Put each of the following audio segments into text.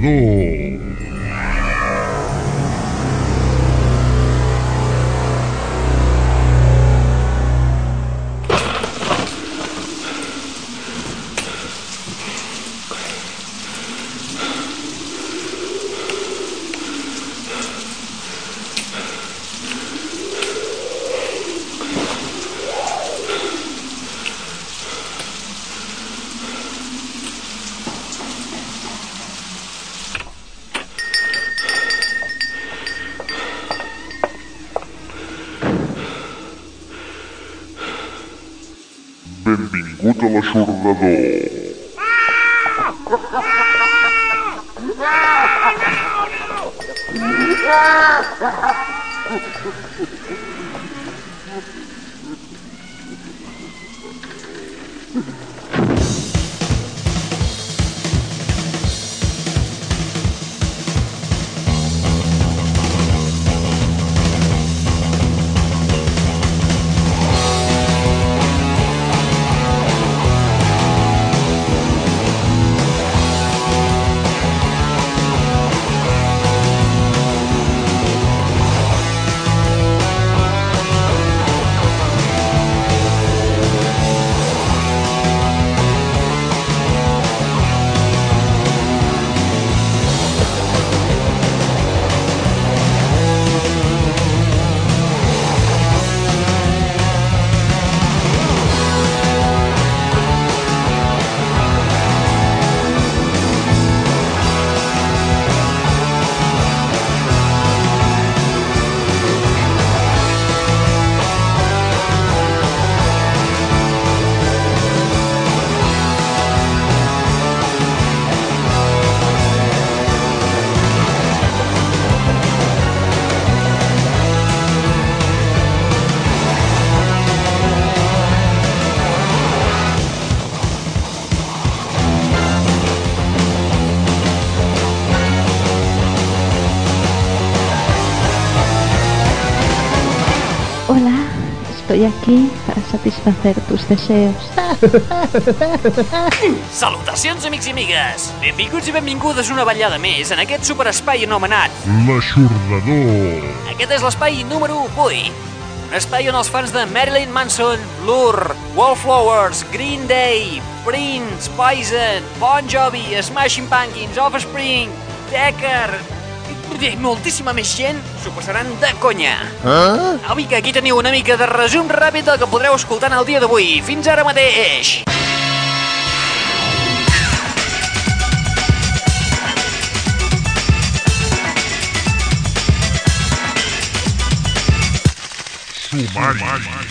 L'Aixordador. Aquí para satisfacer tus deseos. Salutacions, amics i amigues! Benvinguts i benvingudes una ballada més en aquest superespai anomenat L'Aixordador. Aquest és l'espai número 8. Un espai on els fans de Marilyn Manson, Blur, Wallflowers, Green Day, Prince, Poison, Bon Jovi, Smashing Pumpkins, Offspring, Decker i moltíssima més gent s'ho passaran de conya. Ah? Avui que aquí teniu una mica de resum ràpid del que podreu escoltar en el dia d'avui. Fins ara mateix! Sumari. Three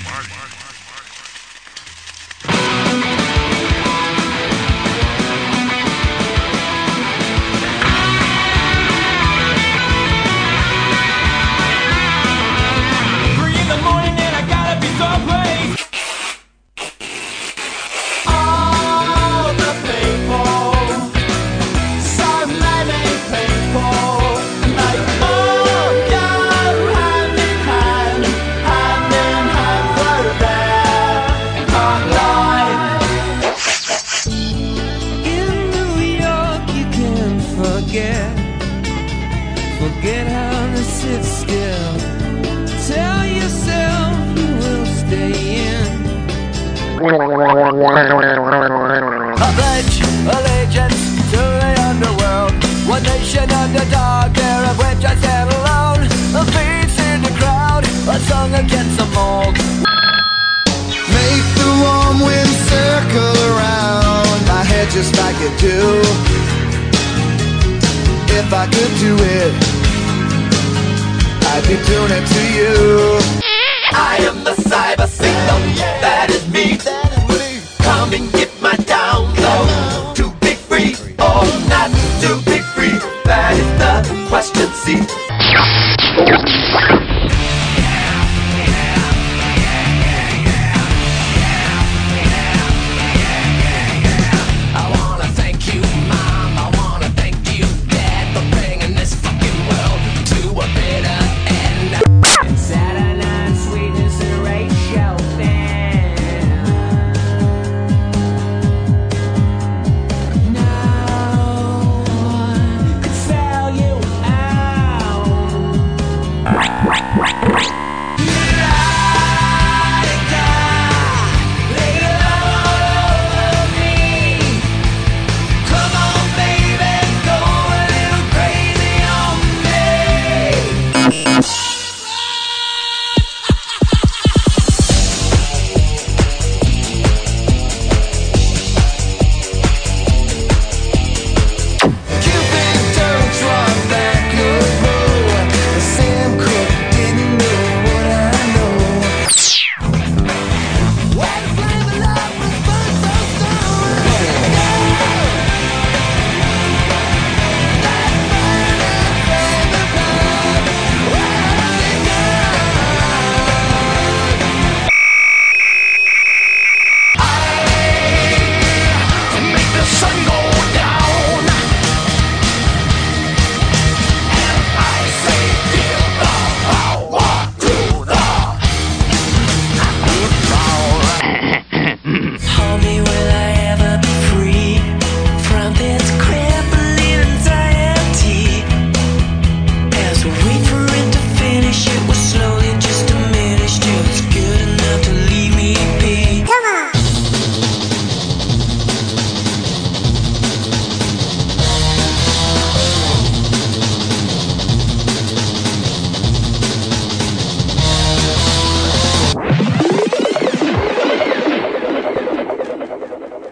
I'd be doing it to you. I am the cyber signal, that is me. Come and get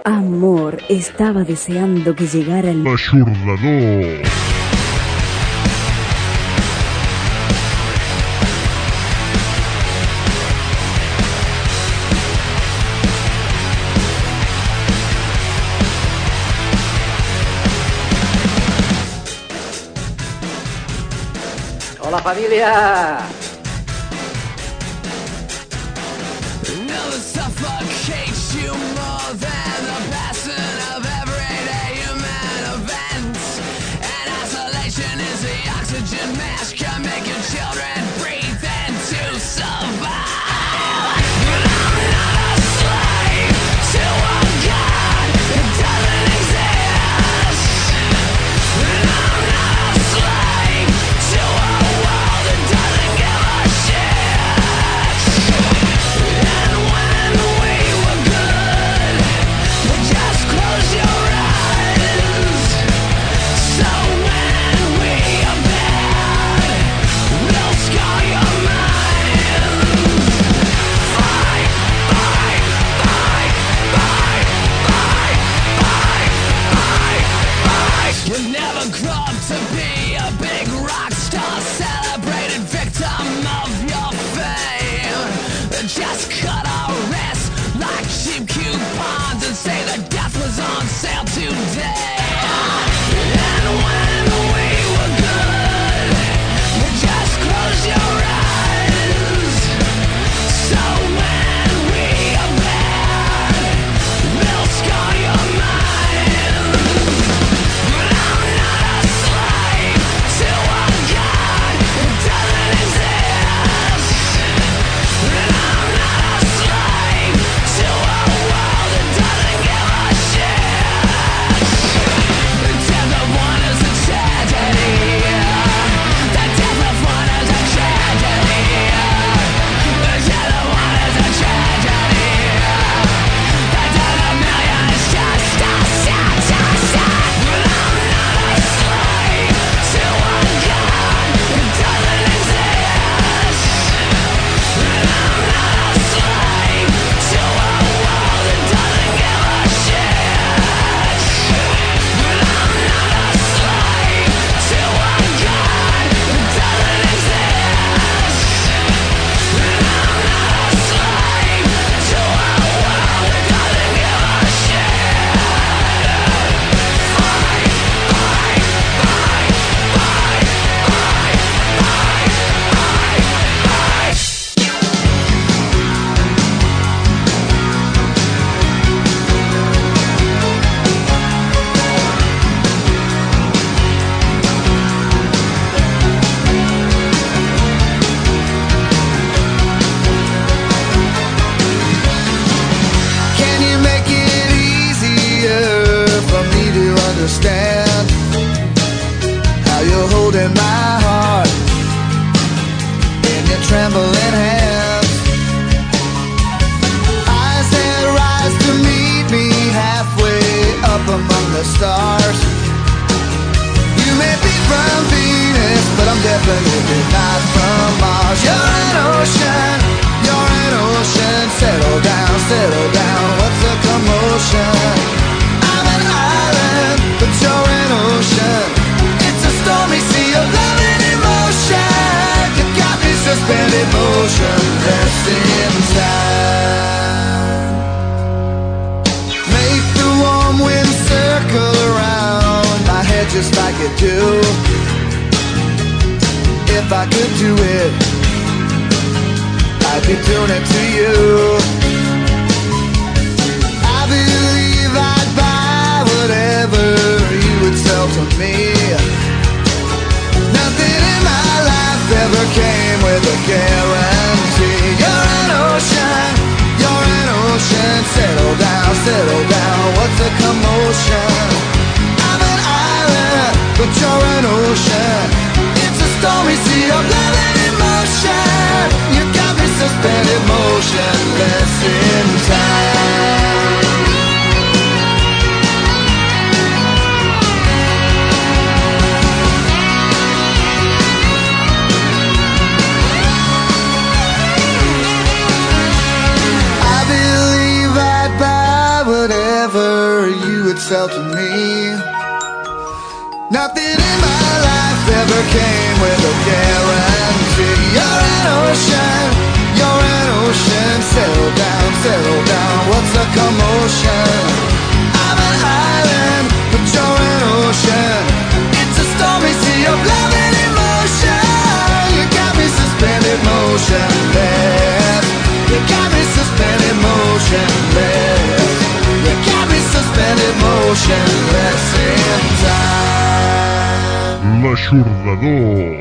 Amor estaba deseando que llegara el L'aixordador. Hola, família! ocean. I'm an island, but you're an ocean. Time. L'aixordador.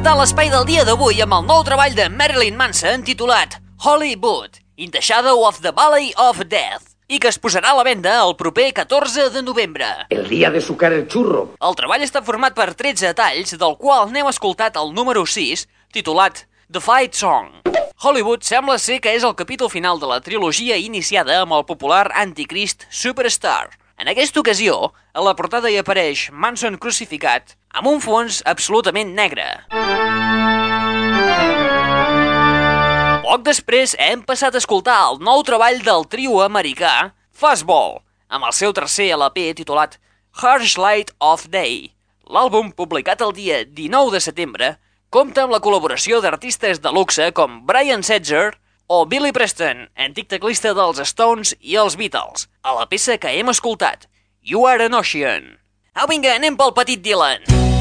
Hem encetat l'espai del dia d'avui amb el nou treball de Marilyn Manson titulat Hollywood, in the Shadow of the Valley of Death, i que es posarà a la venda el proper 14 de novembre. El día de sucar el churro. El treball està format per 13 talls, del qual n'heu escoltat el número 6, titulat The Fight Song. Hollywood sembla ser que és el capítol final de la trilogia iniciada amb el popular anticrist Superstar. En aquesta ocasió, a la portada hi apareix Manson crucificat amb un fons absolutament negre. Poc després hem passat a escoltar el nou treball del trio americà Fastball, amb el seu tercer LP titulat Harsh Light of Day. L'àlbum, publicat el dia 19 de setembre, compta amb la col·laboració d'artistes de luxe com Brian Setzer o Billy Preston, antic teclista dels Stones i els Beatles, a la peça que hem escoltat, You Are an Ocean. Au vinga, anem pel petit Dylan. Now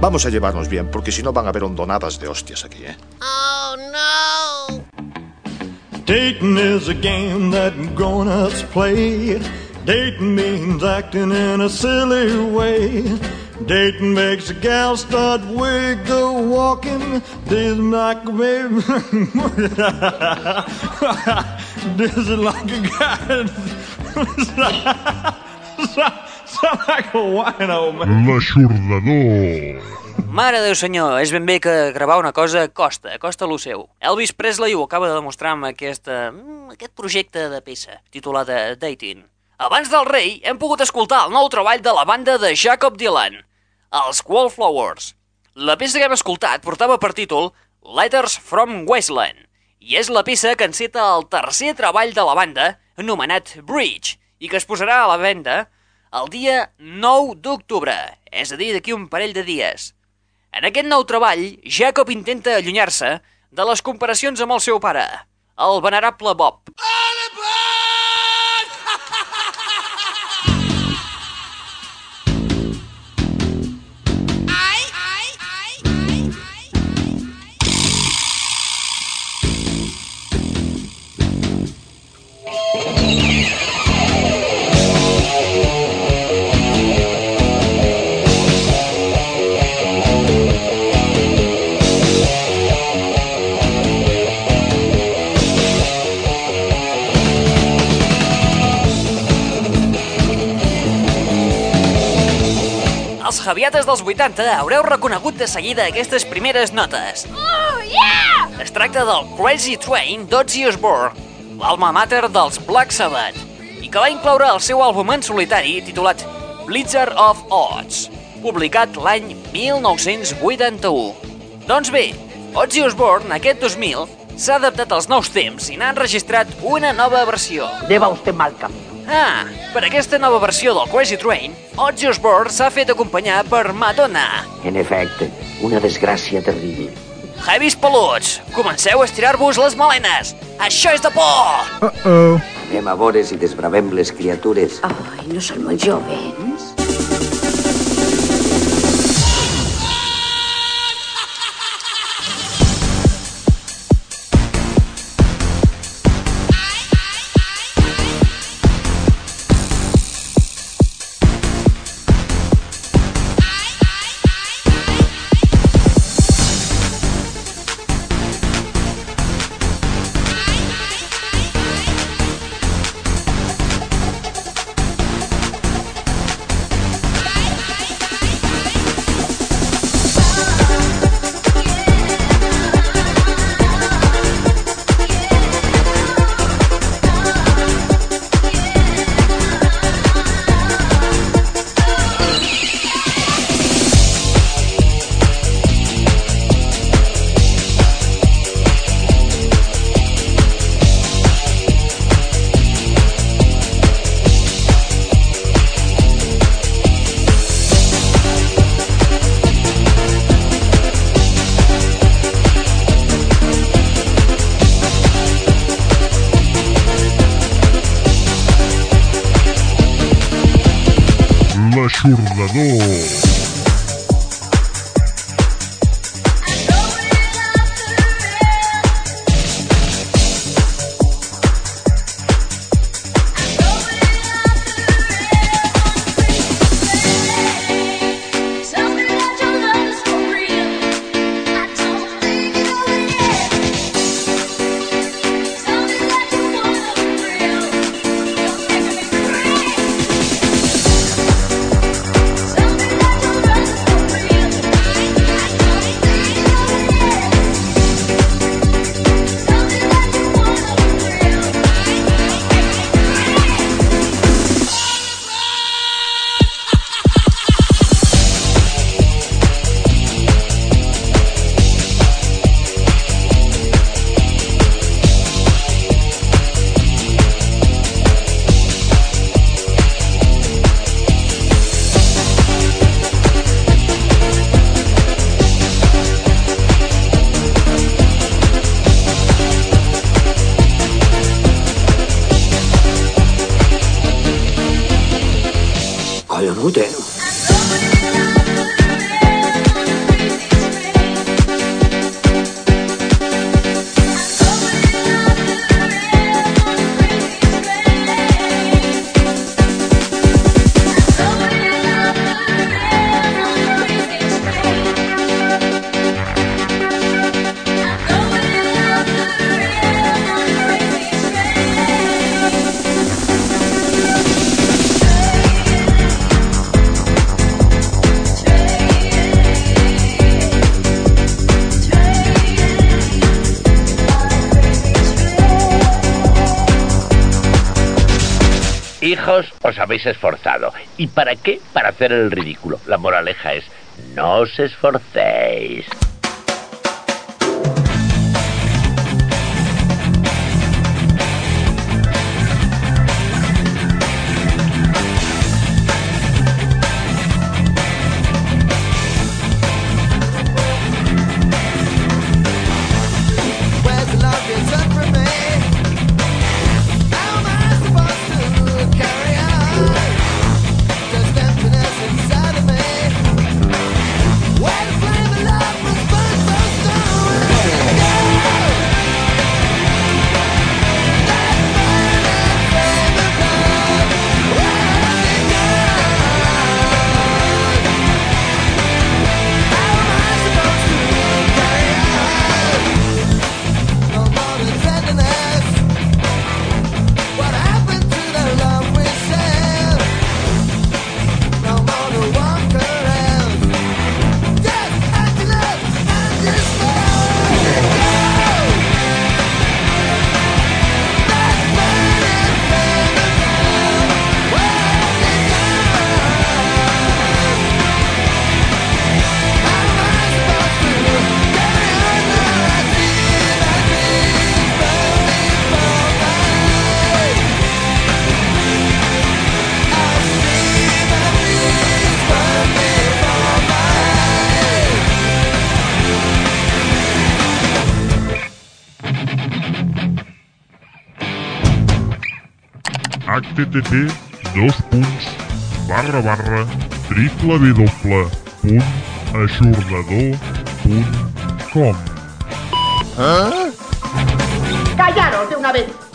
Vamos a llevarnos bien, porque si no van a haber hondonadas de hostias aquí, ¿eh? Oh no! Dating is a game that grown-ups play. Dating means acting in a silly way. Dating makes a gal start wiggle walking. This like a baby. this is like a guy. L'aixordador. Mare Déu senyor, és ben bé que gravar una cosa costa, costa lo seu. Elvis Presley ho acaba de demostrar amb aquesta, mm, aquest projecte de peça, titulada Dating. Abans del rei, hem pogut escoltar el nou treball de la banda de Jacob Dylan, els Wallflowers. La peça que hem escoltat portava per títol Letters from Wasteland, i és la peça que enceta el tercer treball de la banda, anomenat Bridge, i que es posarà a la venda el dia 9 d'octubre, és a dir, d'aquí un parell de dies. En aquest nou treball, Jacob intenta allunyar-se de les comparacions amb el seu pare, el venerable Bob. Els javiates dels 80 haureu reconegut de seguida aquestes primeres notes. Oh yeah! Es tracta del Crazy Train d'Ozzy Osbourne, l'alma mater dels Black Sabbath, i que va incloure el seu àlbum en solitari titulat Blizzard of Odds, publicat l'any 1981. Doncs bé, Ozzy Osbourne aquest 2000 s'ha adaptat als nous temps i n'ha enregistrat una nova versió. Lleva usted mal camino. Ah, per aquesta nova versió del Crazy Train, Ozzy Osbourne s'ha fet acompanyar per Madonna. En efecte, una desgràcia terrible. Heavis peluts, comenceu a estirar-vos les malenes. Això és de por! Anem a veure si desbravem les criatures. Ai, no són molt jovens? Habéis esforzado. ¿Y para qué? Para hacer el ridículo. La moraleja es, no os esforcéis. Http dos punts barra barra triple w punt aixordador punt com ¡Callaros de una vez!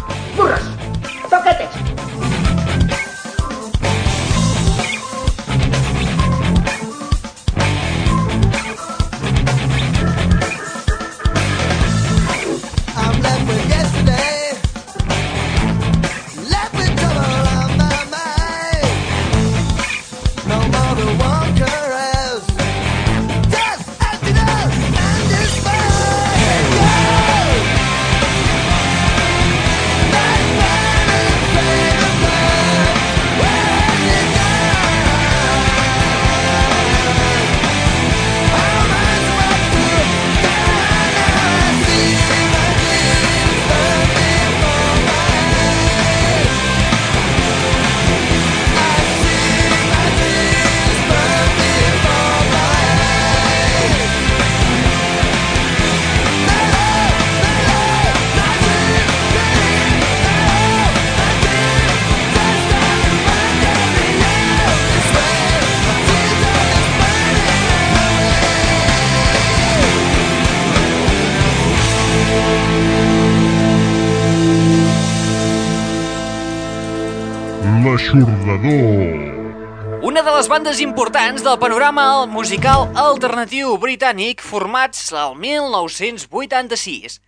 Bandes importants del panorama musical alternatiu britànic formats al 1986,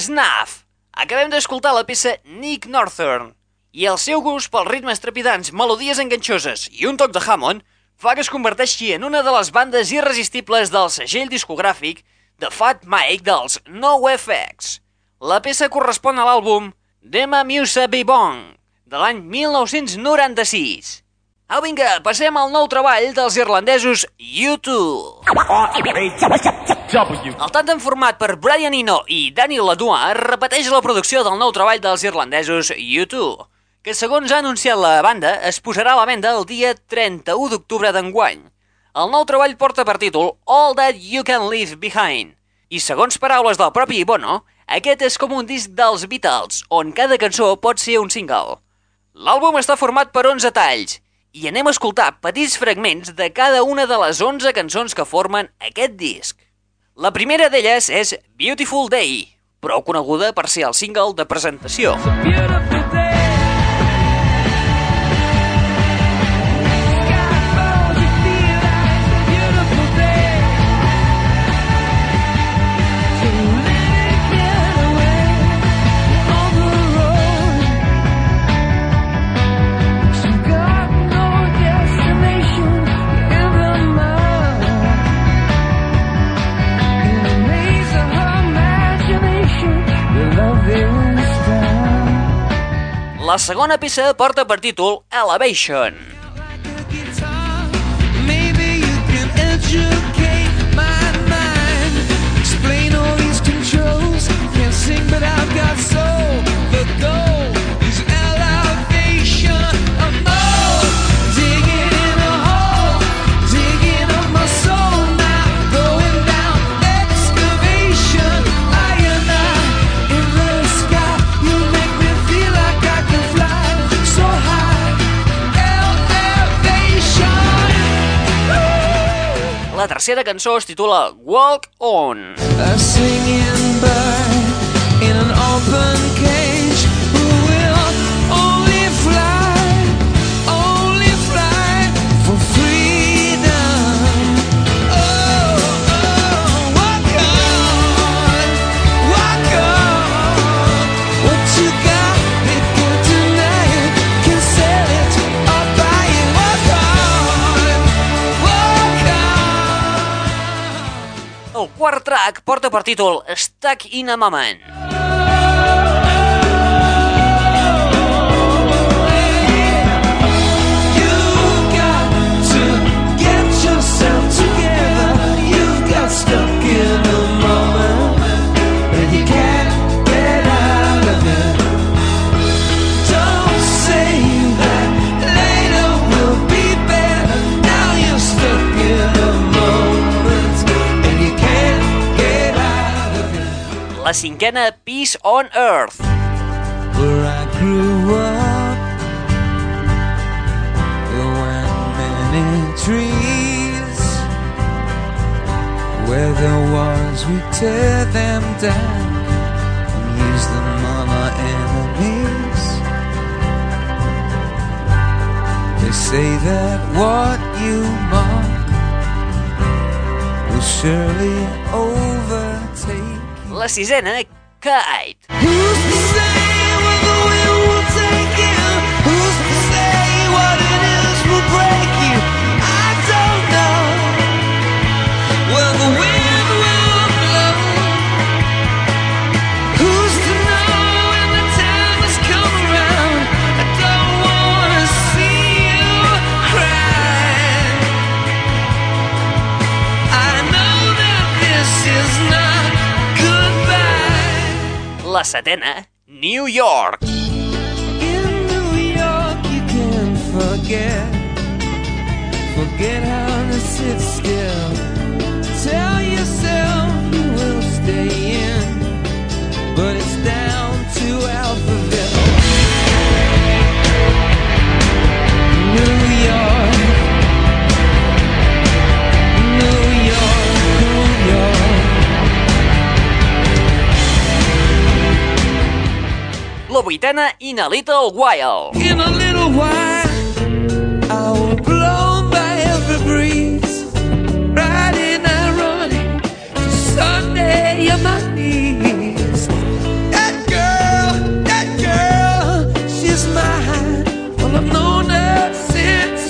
Snuff. Acabem d'escoltar la peça Nick Northern i el seu gust pels ritmes trepidants, melodies enganxoses i un toc de Hammond fa que es converteixi en una de les bandes irresistibles del segell discògràfic de Fat Mike dels NoFX. La peça correspon a l'àlbum Dema Musa Bebong, de l'any 1996. Au, vinga, passem al nou treball dels irlandesos U2. El tàndem format per Brian Eno i Daniel Ladois repeteix la producció del nou treball dels irlandesos U2, que segons ha anunciat la banda es posarà a la venda el dia 31 d'octubre d'enguany. El nou treball porta per títol All That You Can Leave Behind, i segons paraules del propi Bono, aquest és com un disc dels Beatles, on cada cançó pot ser un single. L'àlbum està format per 11 talls, i anem a escoltar petits fragments de cada una de les 11 cançons que formen aquest disc. La primera d'elles és Beautiful Day, prou coneguda per ser el single de presentació. La segona peça porta per títol Elevation. La tercera cançó es titula Walk On. A singing bird in an open track porta per títol Stuck in a Moment. La cinquena Peace on Earth. Where I grew up, there many trees. Where there was, we tear them down and use them on our enemies. They say that what you mark will surely overtake. La sisena Kite. La setena New York. Vuitena In a Little While. In a little while, I will by every breeze, riding ironic to Sunday on my knees. That girl, that girl, she's mine. Well, I've known her since,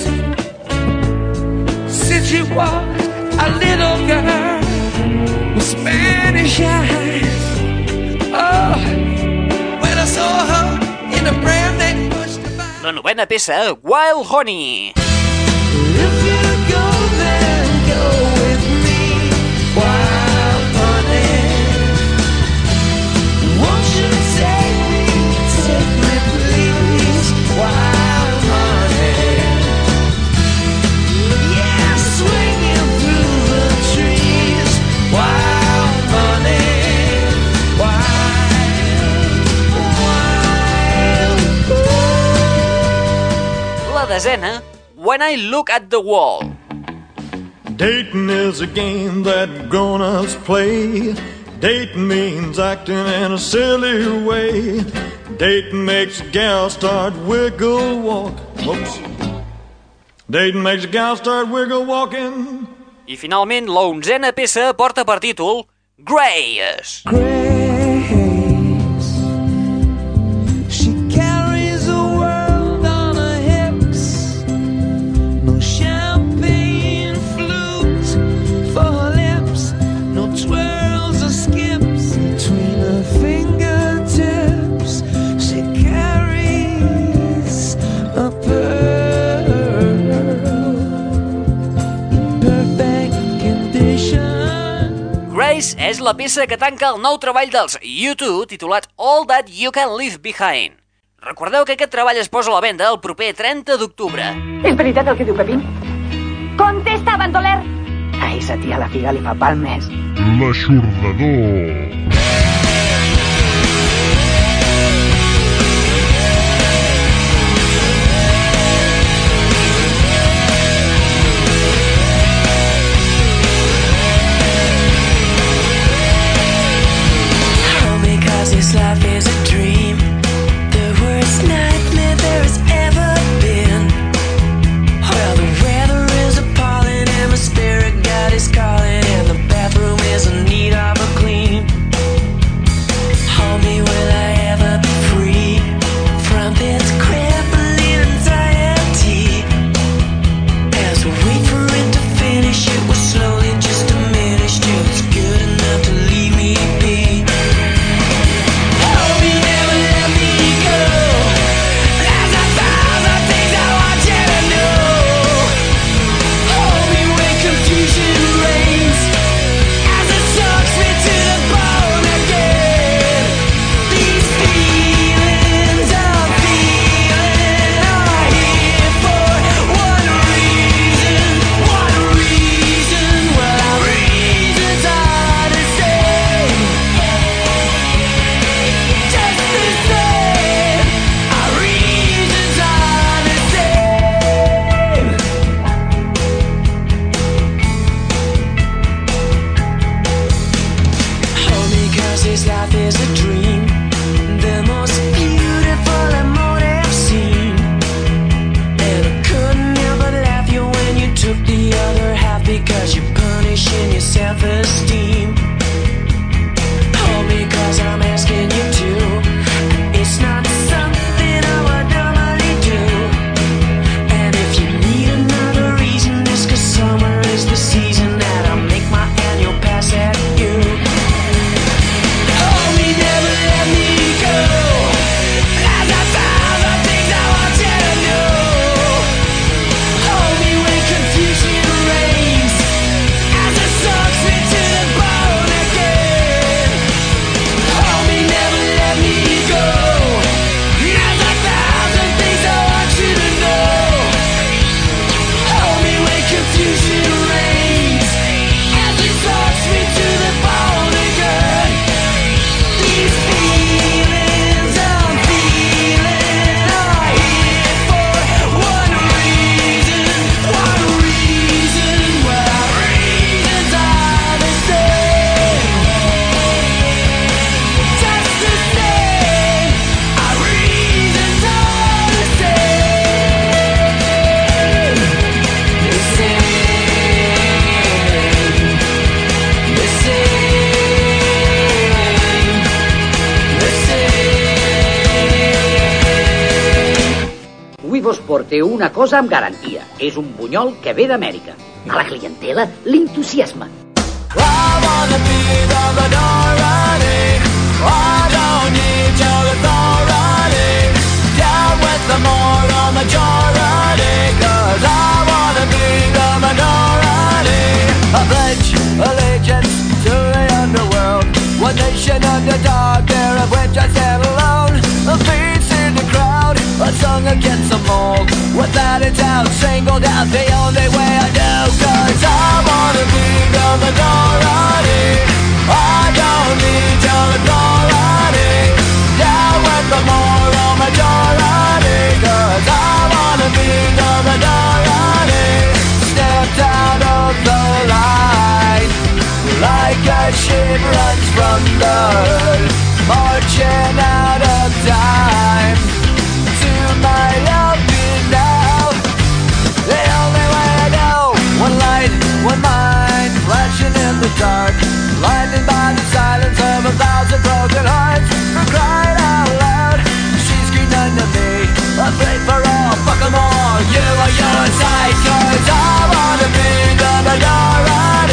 since she was a little girl with Spanish eyes. La novena peça Wild Honey. If you desena When I Look at the Wall. Dating is a game that grown-ups play. Dating means acting in a silly way. Dating makes a gal start wiggle walk. Whoops. Dating makes a gal start wiggle walking. I finalment, la onzena peça porta per títol Grace. She és la peça que tanca el nou treball dels U2 titulat All That You Can Leave Behind. Recordeu que aquest treball es posa a la venda el proper 30 d'octubre. És veritat el que diu Pepín? Contesta, bandoler! A esa tia la figa li fa palmes. L'aixordador. Porta una cosa amb garantia. És un bunyol que ve d'Amèrica. A la clientela pledge allegiance to the underworld. One nation under dark, there of which I stand a song against the mold. Without a doubt, singled out the only way I know. Cause I wanna be the minority. I don't need your authority. Down with the moral majority. Cause I wanna be the minority. Stepped out of the line. Like a ship runs from the. Marching out dark. Blinded by the silence of a thousand broken hearts. For crying out loud. She screamed under me. Afraid for all, fuck 'em all. You are your side, cause I wanna be the minority.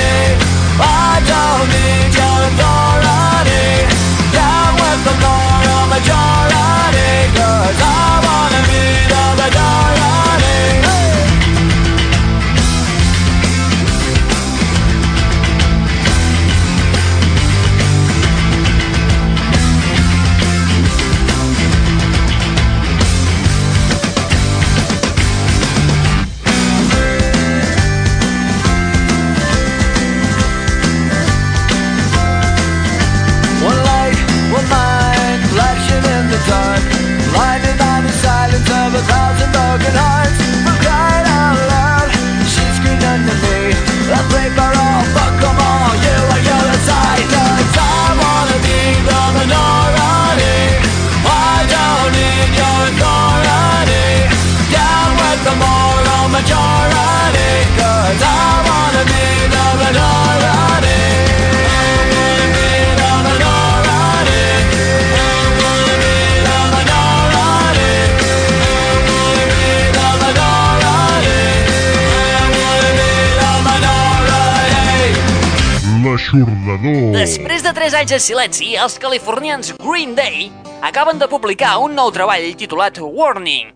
Anys de silenci, els californians Green Day acaben de publicar un nou treball titulat Warning.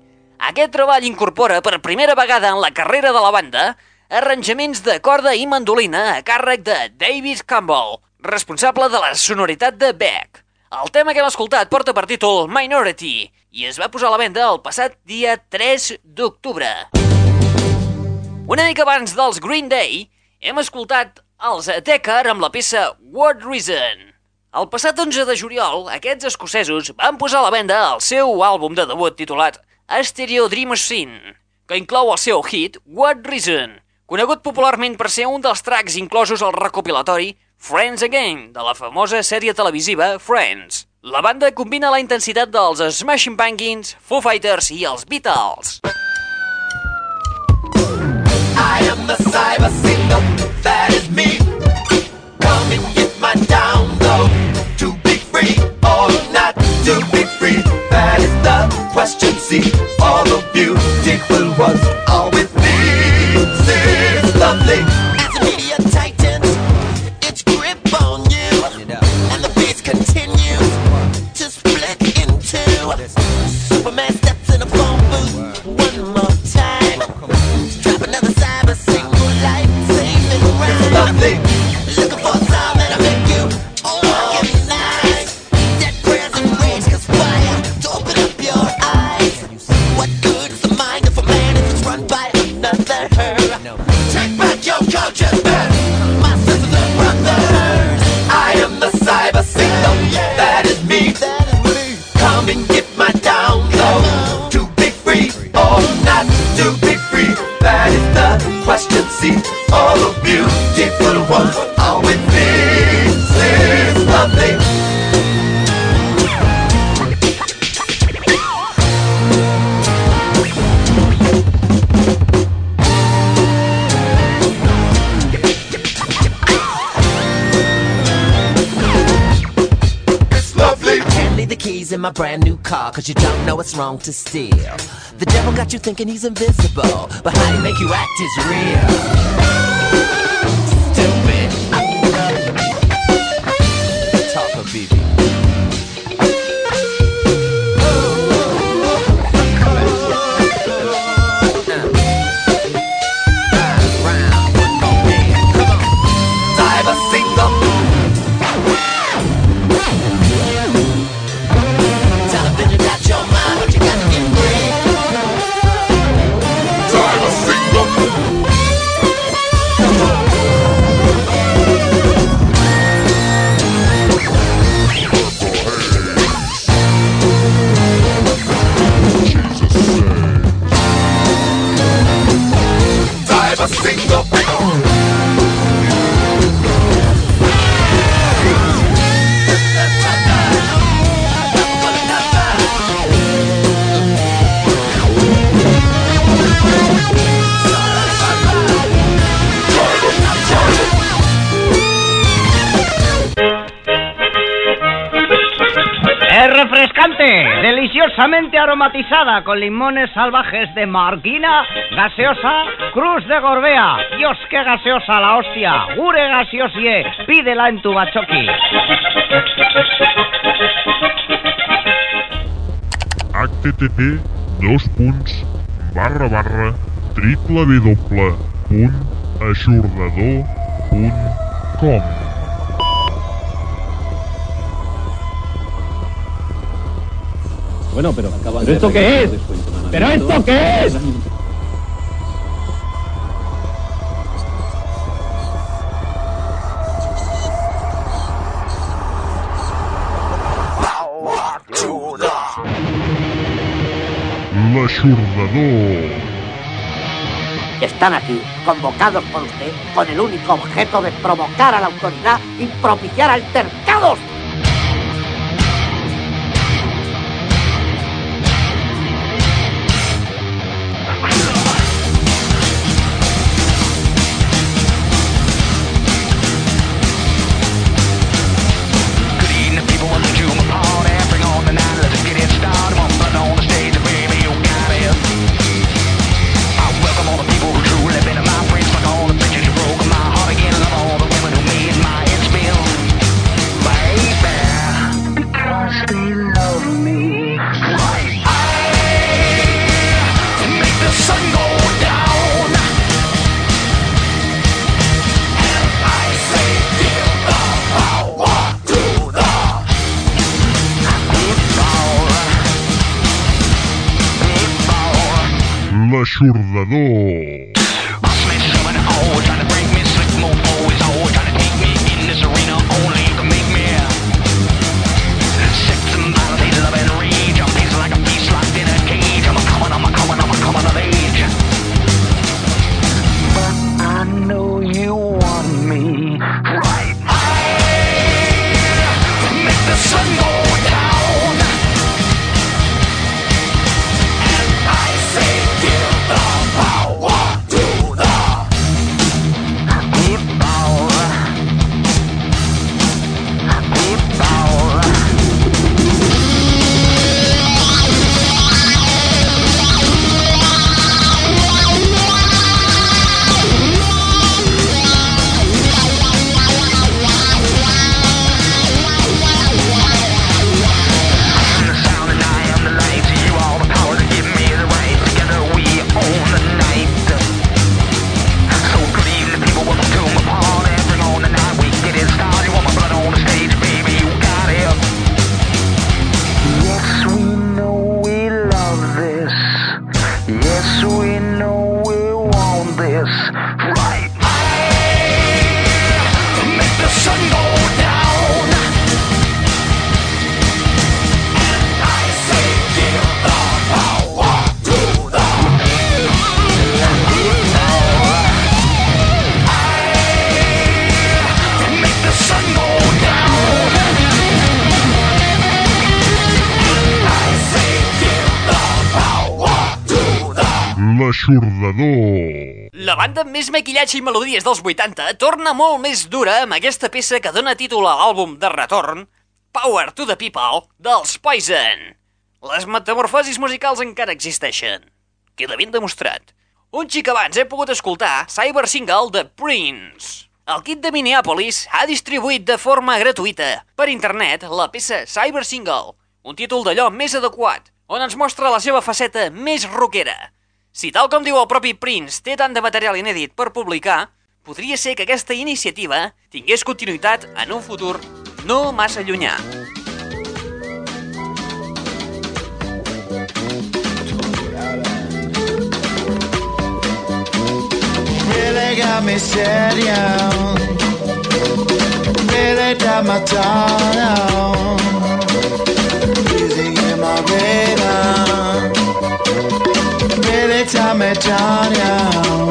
Aquest treball incorpora per primera vegada en la carrera de la banda arranjaments de corda i mandolina a càrrec de David Campbell, responsable de la sonoritat de Beck. El tema que hem escoltat porta per títol Minority i es va posar a la venda el passat dia 3 d'octubre. Una mica abans dels Green Day, hem escoltat els Decker amb la peça What Reason. El passat 11 de juliol, aquests escocesos van posar a la venda el seu àlbum de debut titulat Stereo Dream Machine, que inclou el seu hit What Reason, conegut popularment per ser un dels tracks inclosos al recopilatori Friends Again, de la famosa sèrie televisiva Friends. La banda combina la intensitat dels Smashing Pumpkins, Foo Fighters i els Beatles. I am the cyber singer, that is me. Come and get my download. To be free or not to be free, that is the question. See, all the beautiful ones are with me. This lovely. Know it's wrong to steal. The devil got you thinking he's invisible, but how he make you act is real. Es refrescante, deliciosamente aromatizada con limones salvajes de marquina, gaseosa, cruz de gorbea. Dios, qué gaseosa la hostia. Gure gaseosie, pídela en tu bachoqui. http dos punts barra barra www Bueno, pero, ¿pero esto qué es? ¿Pero esto qué es? l'aixordador Están aquí, convocados por usted, con el único objeto de provocar a la autoridad y propiciar altercados. L'aixordador. Banda més maquillatge i melodies dels 80 torna molt més dura amb aquesta peça que dona títol a l'àlbum de retorn, Power to the People, dels Poison. Les metamorfosis musicals encara existeixen. Queda ben demostrat. Un xic abans he pogut escoltar Cyber Single de Prince. El kit de Minneapolis ha distribuït de forma gratuïta per internet la peça Cyber Single, un títol d'allò més adequat, on ens mostra la seva faceta més rockera. Si tal com diu el propi Prince té tant de material inèdit per publicar, podria ser que aquesta iniciativa tingués continuïtat en un futur no massa llunyà. Really got me sad, yeah. Really got my in my. Me down, yeah.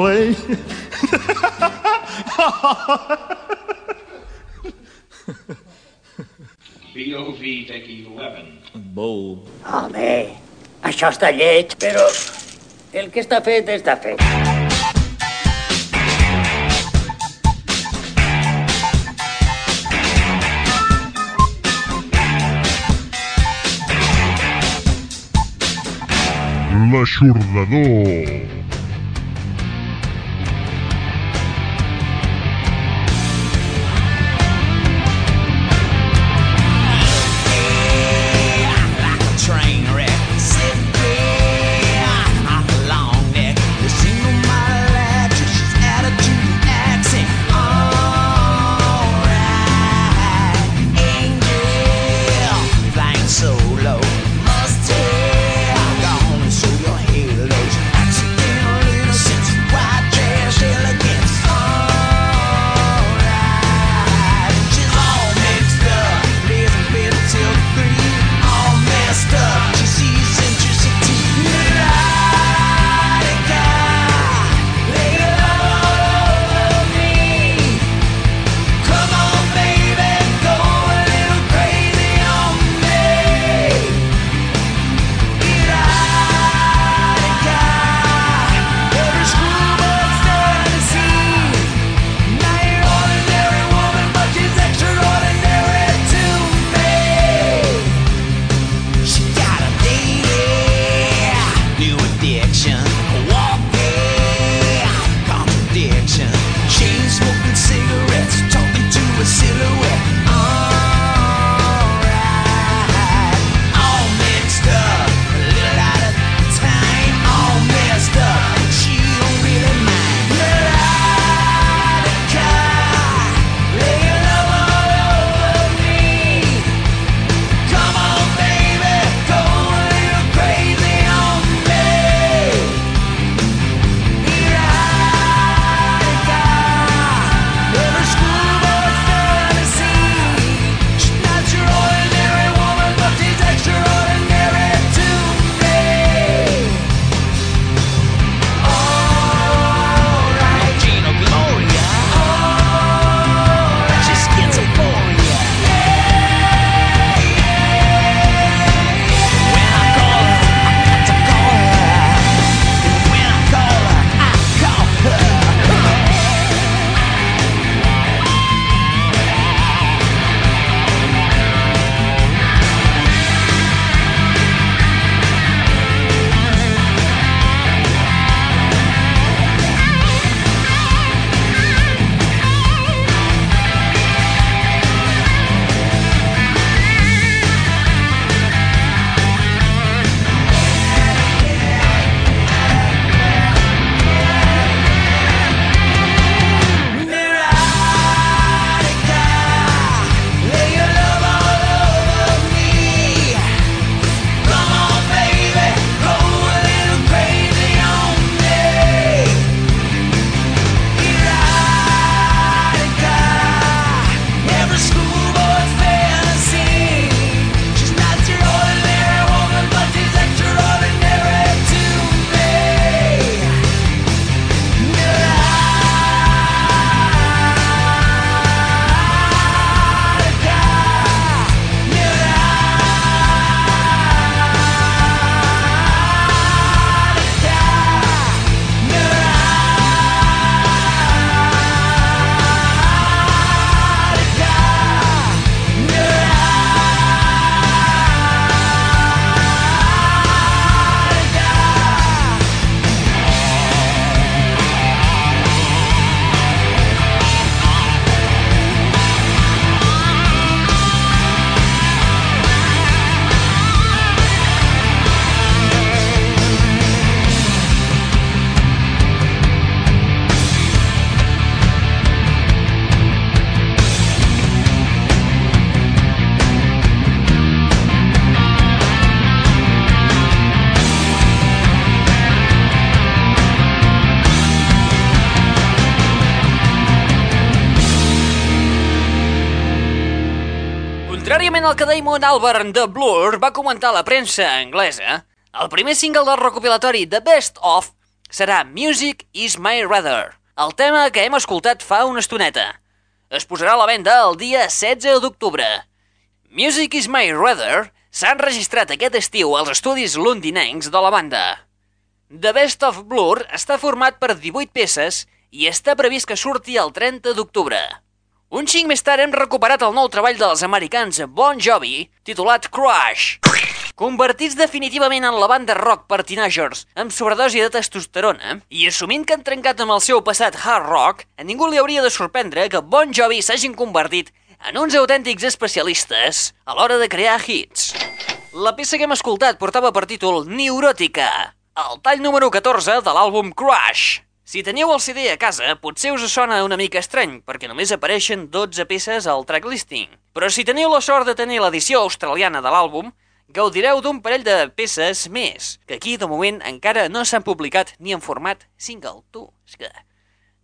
play. POV taking 11. Bow. Home, això està lleig, però el que està fet està fet. L'Aixordador. Damon Albarn de Blur va comentar a la premsa anglesa el primer single del recopilatori The Best Of serà Music is My Rather, el tema que hem escoltat fa una estoneta. Es posarà a la venda el dia 16 d'octubre. Music is My Rather s'han registrat aquest estiu als estudis londinencs de la banda. The Best of Blur està format per 18 peces i està previst que surti el 30 d'octubre. Un xing més tard hem recuperat el nou treball dels americans Bon Jovi, titulat Crush. Convertits definitivament en la banda rock per teenagers amb sobredosi de testosterona i assumint que han trencat amb el seu passat hard rock, a ningú li hauria de sorprendre que Bon Jovi s'hagin convertit en uns autèntics especialistes a l'hora de crear hits. La peça que hem escoltat portava per títol Neuròtica, el tall número 14 de l'àlbum Crush. Si teniu el CD a casa, potser us sona una mica estrany, perquè només apareixen 12 peces al tracklisting. Però si teniu la sort de tenir l'edició australiana de l'àlbum, gaudireu d'un parell de peces més, que aquí de moment encara no s'han publicat ni en format single. Tu, és que...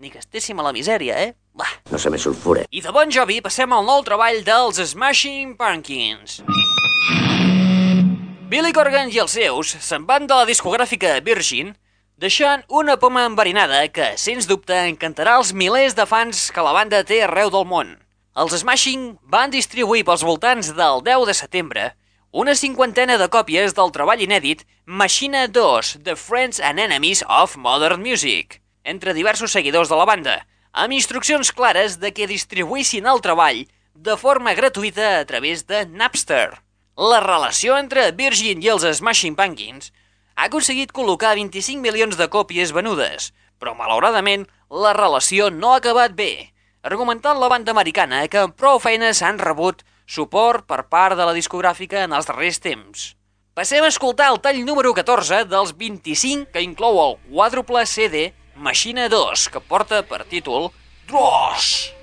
Ni que estéssim a la misèria, eh? Va. No se me sulfure. I de Bon Jovi passem al nou treball dels Smashing Pumpkins. Billy Corgan i els seus se'n van de la discogràfica Virgin deixant una poma enverinada que, sens dubte, encantarà els milers de fans que la banda té arreu del món. Els Smashing van distribuir pels voltants del 10 de setembre una cinquantena de còpies del treball inèdit Machina 2, The Friends and Enemies of Modern Music, entre diversos seguidors de la banda, amb instruccions clares de que distribuïssin el treball de forma gratuïta a través de Napster. La relació entre Virgin i els Smashing Pumpkins ha aconseguit col·locar 25 milions de còpies venudes, però malauradament la relació no ha acabat bé, argumentant la banda americana que amb prou feines han rebut suport per part de la discogràfica en els darrers temps. Passem a escoltar el tall número 14 dels 25 que inclou el quàdruple CD Machina 2, que porta per títol Dross.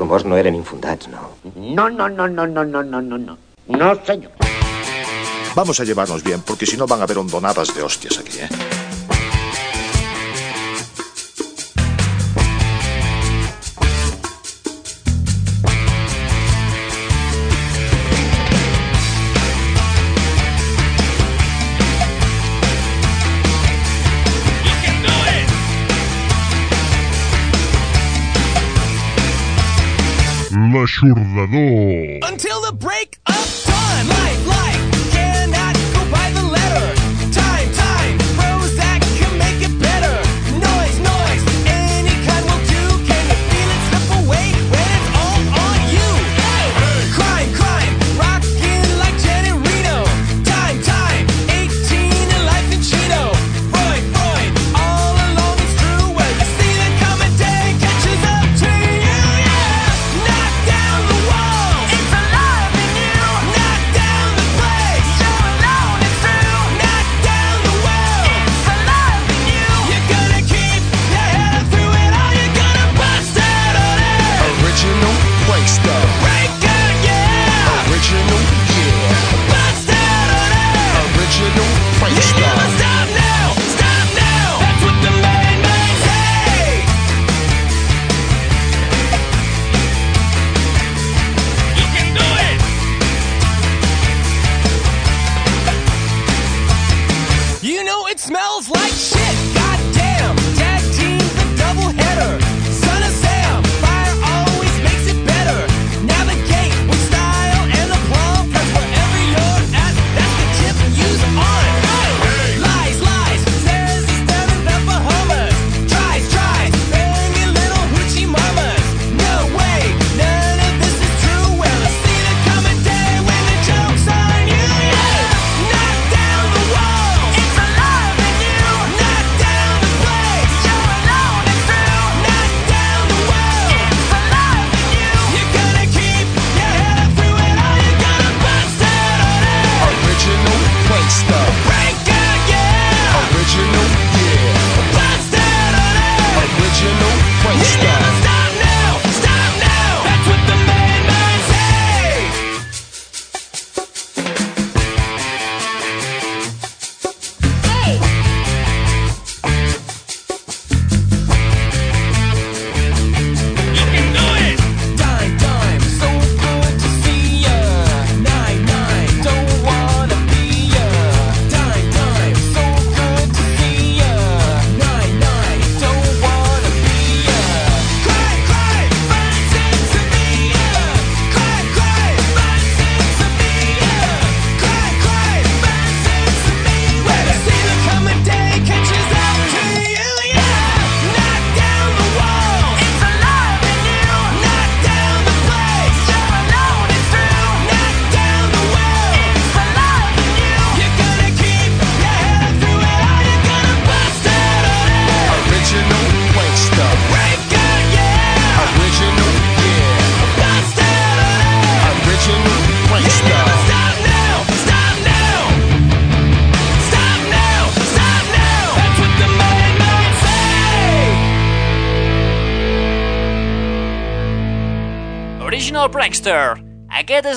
els rumors no eren infundats, no? No, no, no, no, no, no, no, no, no. No, señor. Vamos a llevarnos bien, porque si no van a haber hondonadas de hostias aquí, ¿eh? Until the break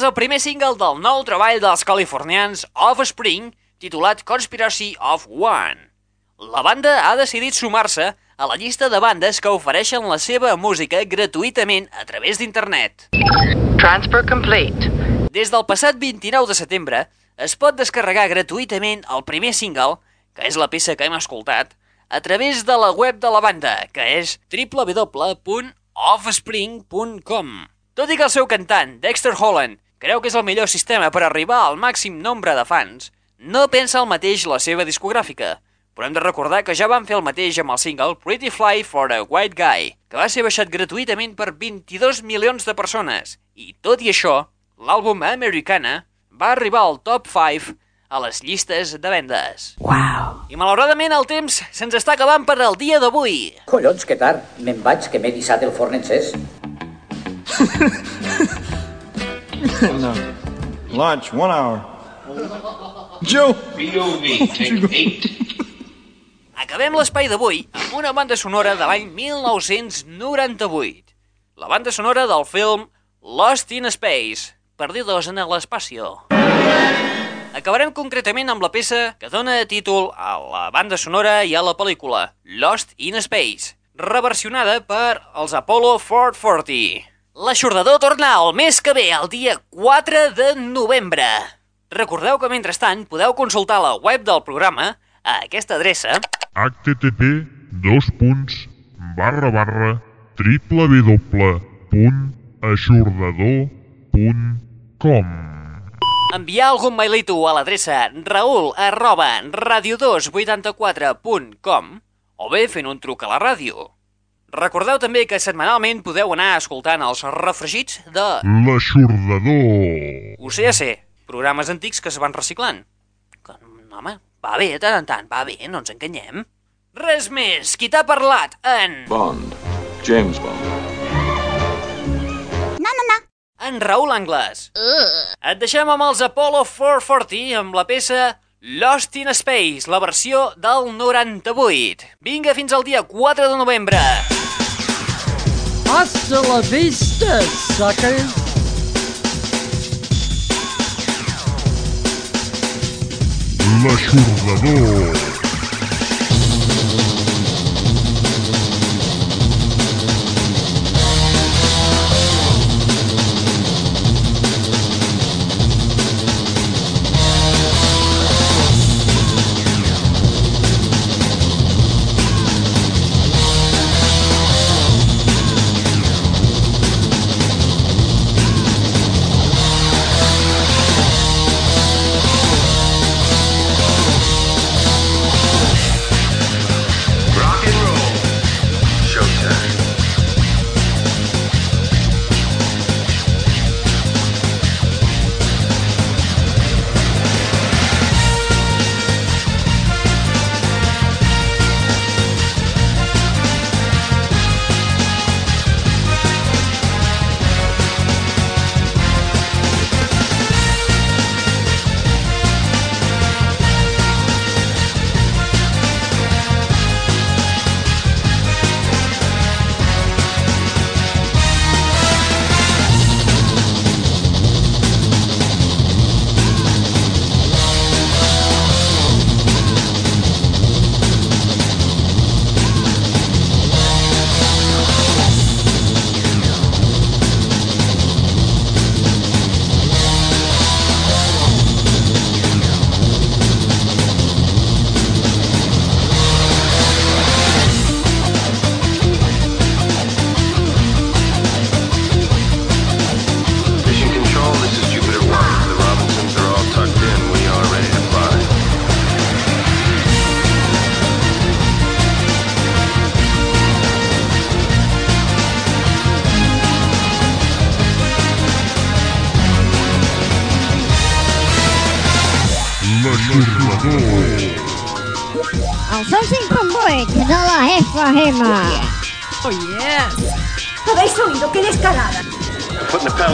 és el primer single del nou treball dels californians Offspring, titulat Conspiracy of One. La banda ha decidit sumar-se a la llista de bandes que ofereixen la seva música gratuïtament a través d'internet. Transfer complete. Des del passat 29 de setembre es pot descarregar gratuïtament el primer single, que és la peça que hem escoltat, a través de la web de la banda, que és www.offspring.com. Tot i que el seu cantant, Dexter Holland, creu que és el millor sistema per arribar al màxim nombre de fans, no pensa el mateix la seva discogràfica, però hem de recordar que ja van fer el mateix amb el single Pretty Fly for a White Guy, que va ser baixat gratuïtament per 22 milions de persones, i tot i això, l'àlbum Americana va arribar al top 5 a les llistes de vendes. Wow. I malauradament el temps se'ns està acabant per al dia d'avui. Collons, que tard. Me'n vaig, que m'he dissat el forn encès. no. Lunch, one hour. Joe! Take. Acabem l'espai d'avui amb una banda sonora de l'any 1998. La banda sonora del film Lost in Space, Perdidos en l'espacio. Acabarem concretament amb la peça que dona títol a la banda sonora i a la pel·lícula Lost in Space, reversionada per els Apollo 440. L'aixordador torna el mes que ve, el dia 4 de novembre. Recordeu que mentrestant podeu consultar la web del programa a aquesta adreça http dos punts barra barra www.aixordador.com enviar algun mailito a l'adreça raül arroba radio284.com o bé fent un truc a la ràdio. Recordeu també que setmanalment podeu anar escoltant els refregits de L'aixordador. UCS, programes antics que es van reciclant. Que, home, va bé tant en tant, va bé, no ens enganyem. Res més, qui t'ha parlat en... Bond. James Bond. No, no, no. En Raül Anglès. Et deixem amb els Apollo 440 amb la peça Lost in Space, la versió del 98. Vinga, fins al dia 4 de novembre. Hasta la vista, suckers. L'aixordador.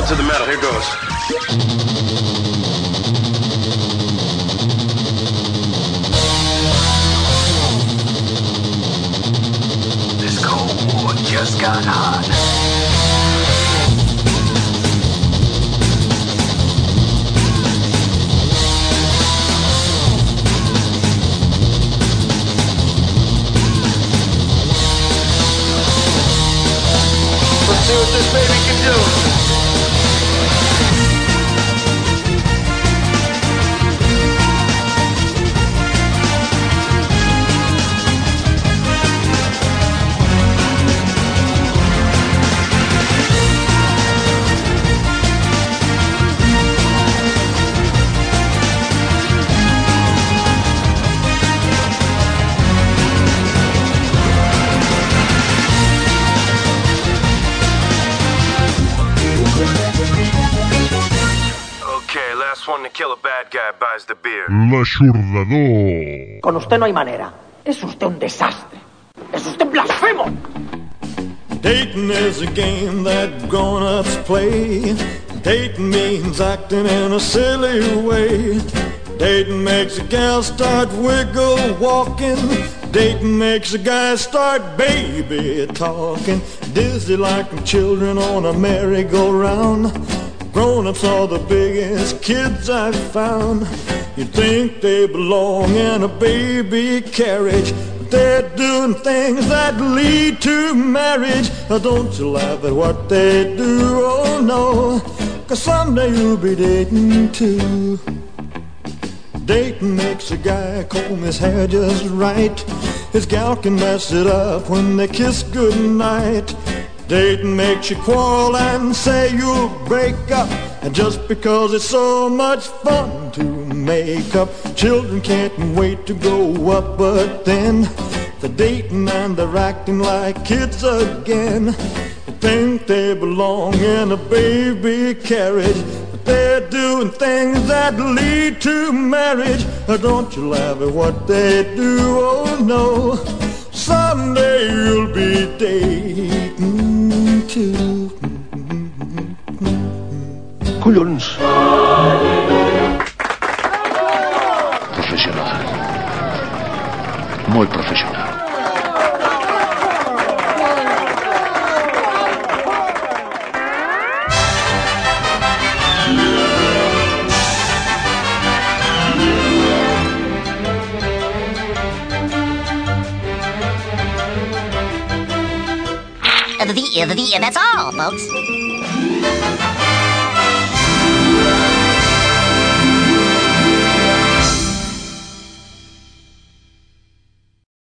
To the metal. Here goes. Kill a bad guy buys the beer. L'aixordador. Con usted no hay manera. Es usted un desastre. Es usted blasfemo. Dating is a game that grown-ups play. Dating means acting in a silly way. Dating makes a gal start wiggle walking. Dating makes a guy start baby talking. Dizzy like them children on a merry-go-round. Grown-ups are the biggest kids I've found. You'd think they belong in a baby carriage. They're doing things that lead to marriage. Now don't you laugh at what they do, oh no. Cause someday you'll be dating too. Dating makes a guy comb his hair just right. His gal can mess it up when they kiss goodnight. Dating makes you quarrel and say you'll break up. And just because it's so much fun to make up, children can't wait to grow up. But then they're dating and they're acting like kids again. They think they belong in a baby carriage. But they're doing things that lead to marriage. Don't you laugh at what they do, oh no. Someday you'll be dating too. Collons. Professional. Molt professional. The, the, the, that's all, folks.